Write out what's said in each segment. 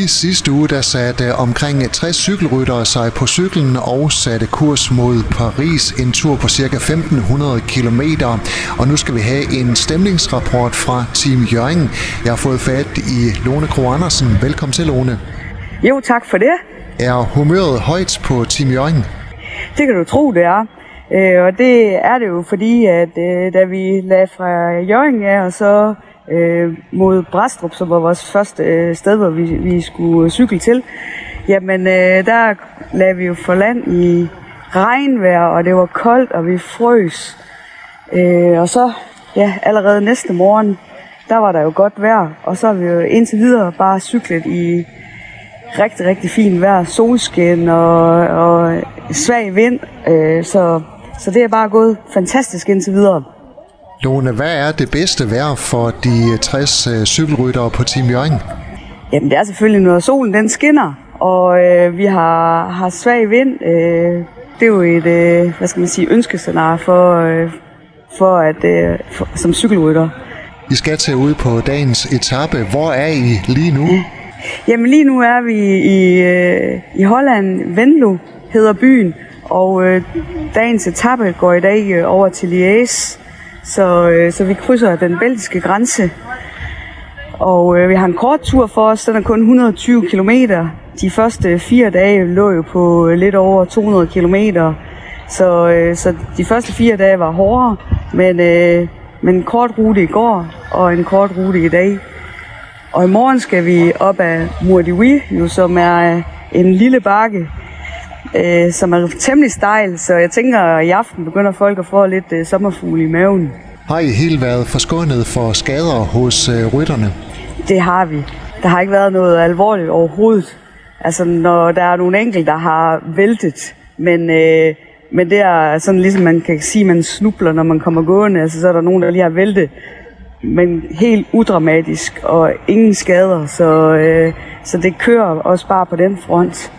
I sidste uge der satte omkring 60 cykelryttere sig på cyklen og satte kurs mod Paris, en tur på ca. 1500 km. Og nu skal vi have en stemningsrapport fra Team Jørgen. Jeg har fået fat i Lone Kro Andersen. Velkommen til, Lone. Jo, tak for det. Er humøret højt på Team Jørgen? Det kan du tro, det er. Øh, og det er det jo, fordi at øh, da vi lagde fra Jørgen af, og så øh, mod Brastrup, som var vores første øh, sted, hvor vi, vi skulle øh, cykle til, jamen øh, der lagde vi jo for land i regnvejr, og det var koldt, og vi frøs. Øh, og så, ja, allerede næste morgen, der var der jo godt vejr, og så har vi jo indtil videre bare cyklet i rigtig, rigtig fint vejr, solskin og, og svag vind, øh, så, så det er bare gået fantastisk indtil videre. Lone, hvad er det bedste vejr for de 60 øh, cykelryttere på Team Jørgen? Jamen det er selvfølgelig, når solen den skinner, og øh, vi har, har svag vind. Øh, det er jo et, øh, hvad skal man sige, ønskescenarie for, øh, for at, øh, for, som cykelrytter. I skal til ud på dagens etape. Hvor er I lige nu? Jamen lige nu er vi i, øh, i Holland. Venlo hedder byen, og øh, dagens etape går i dag øh, over til Liège. Så, øh, så vi krydser den belgiske grænse. Og øh, vi har en kort tur for os, den er kun 120 km. De første fire dage lå jo på øh, lidt over 200 km. Så, øh, så de første fire dage var hårdere, men, øh, men en kort rute i går og en kort rute i dag. Og i morgen skal vi op ad Mourdiwi, jo, som er en lille bakke, øh, som er temmelig stejl, så jeg tænker, at i aften begynder folk at få lidt øh, sommerfugle i maven. Har I helt været forskånet for skader hos øh, rytterne? Det har vi. Der har ikke været noget alvorligt overhovedet. Altså, når der er nogle enkelte, der har væltet, men, øh, men det er sådan ligesom man kan sige, man snubler, når man kommer gående. Altså, så er der nogen, der lige har væltet, men helt udramatisk og ingen skader, så, øh, så det kører også bare på den front.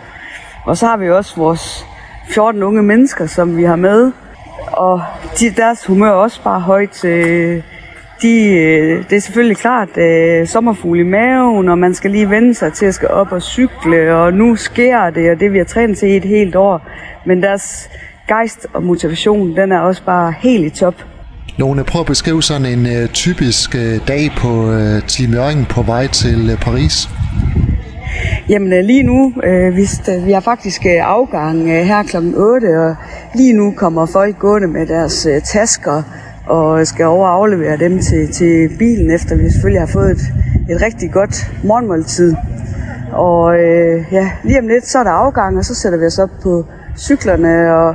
Og så har vi også vores 14 unge mennesker, som vi har med, og de, deres humør er også bare højt. Øh, de, øh, det er selvfølgelig klart øh, sommerfugl i maven, og man skal lige vende sig til at skal op og cykle, og nu sker det, og det vi har trænet til i et helt år. Men deres gejst og motivation, den er også bare helt i top. Lone, prøv at beskrive sådan en øh, typisk øh, dag på øh, Team Jørgen på vej til øh, Paris. Jamen øh, lige nu, øh, vi, vi har faktisk øh, afgang øh, her kl. 8, og lige nu kommer folk gående med deres øh, tasker og skal over og aflevere dem til, til bilen, efter vi selvfølgelig har fået et, et rigtig godt morgenmåltid. Og øh, ja, lige om lidt, så er der afgang, og så sætter vi os op på cyklerne, og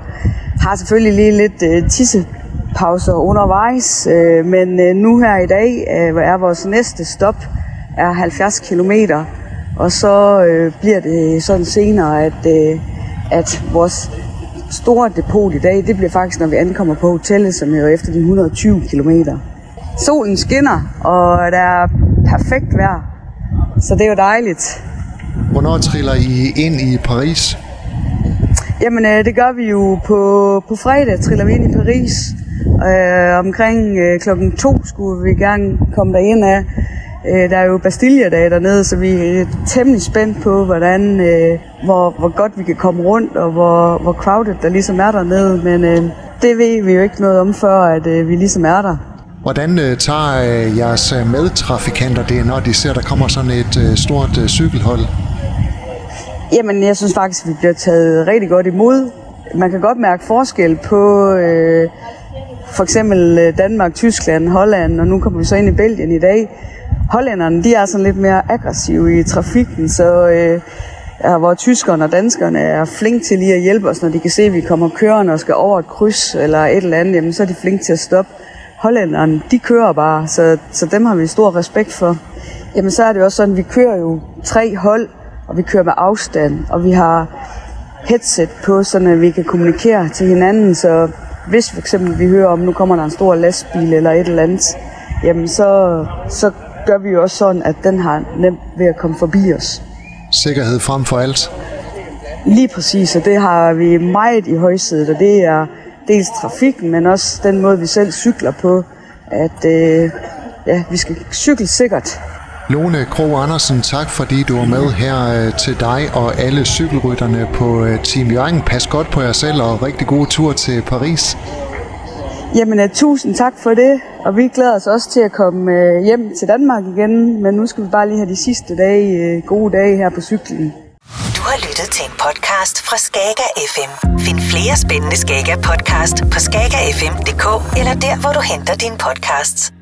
har selvfølgelig lige lidt øh, tissepauser undervejs. Øh, men øh, nu her i dag øh, er vores næste stop er 70 kilometer, og så øh, bliver det sådan senere, at, øh, at vores store depot i dag, det bliver faktisk, når vi ankommer på hotellet, som er jo efter de 120 km. Solen skinner, og der er perfekt vejr, så det er jo dejligt. Hvornår triller I ind i Paris? Jamen, øh, det gør vi jo på, på fredag, triller vi ind i Paris. Øh, omkring øh, klokken to skulle vi gerne komme derind af. Øh, der er jo Bastille-dag dernede, så vi er temmelig spændt på, hvordan, øh, hvor, hvor godt vi kan komme rundt, og hvor, hvor crowded der ligesom er dernede. Men øh, det ved vi jo ikke noget om, før at øh, vi ligesom er der. Hvordan øh, tager øh, jeres medtrafikanter det, når de ser, der kommer sådan et øh, stort øh, cykelhold? Jamen, jeg synes faktisk, vi bliver taget rigtig godt imod. Man kan godt mærke forskel på øh, for eksempel Danmark, Tyskland, Holland, og nu kommer vi så ind i Belgien i dag hollænderne, de er sådan lidt mere aggressive i trafikken, så øh, ja, hvor tyskerne og danskerne er flinke til lige at hjælpe os, når de kan se, at vi kommer kørende og skal over et kryds eller et eller andet, jamen, så er de flinke til at stoppe. Hollænderne, de kører bare, så, så dem har vi stor respekt for. Jamen så er det også sådan, vi kører jo tre hold, og vi kører med afstand, og vi har headset på, så vi kan kommunikere til hinanden, så hvis for eksempel vi hører om, nu kommer der en stor lastbil eller et eller andet, jamen så, så gør vi jo også sådan, at den har nemt ved at komme forbi os. Sikkerhed frem for alt. Lige præcis, og det har vi meget i højsædet, og det er dels trafikken, men også den måde, vi selv cykler på, at øh, ja, vi skal cykle sikkert. Lone Kro Andersen, tak fordi du var med her øh, til dig og alle cykelrytterne på øh, Team Jørgen. Pas godt på jer selv og rigtig god tur til Paris. Jamen, øh, tusind tak for det, og vi glæder os også til at komme øh, hjem til Danmark igen, men nu skal vi bare lige have de sidste dage, øh, gode dage her på cyklen. Du har lyttet til en podcast fra Skager FM. Find flere spændende Skager podcast på skagerfm.dk eller der, hvor du henter dine podcasts.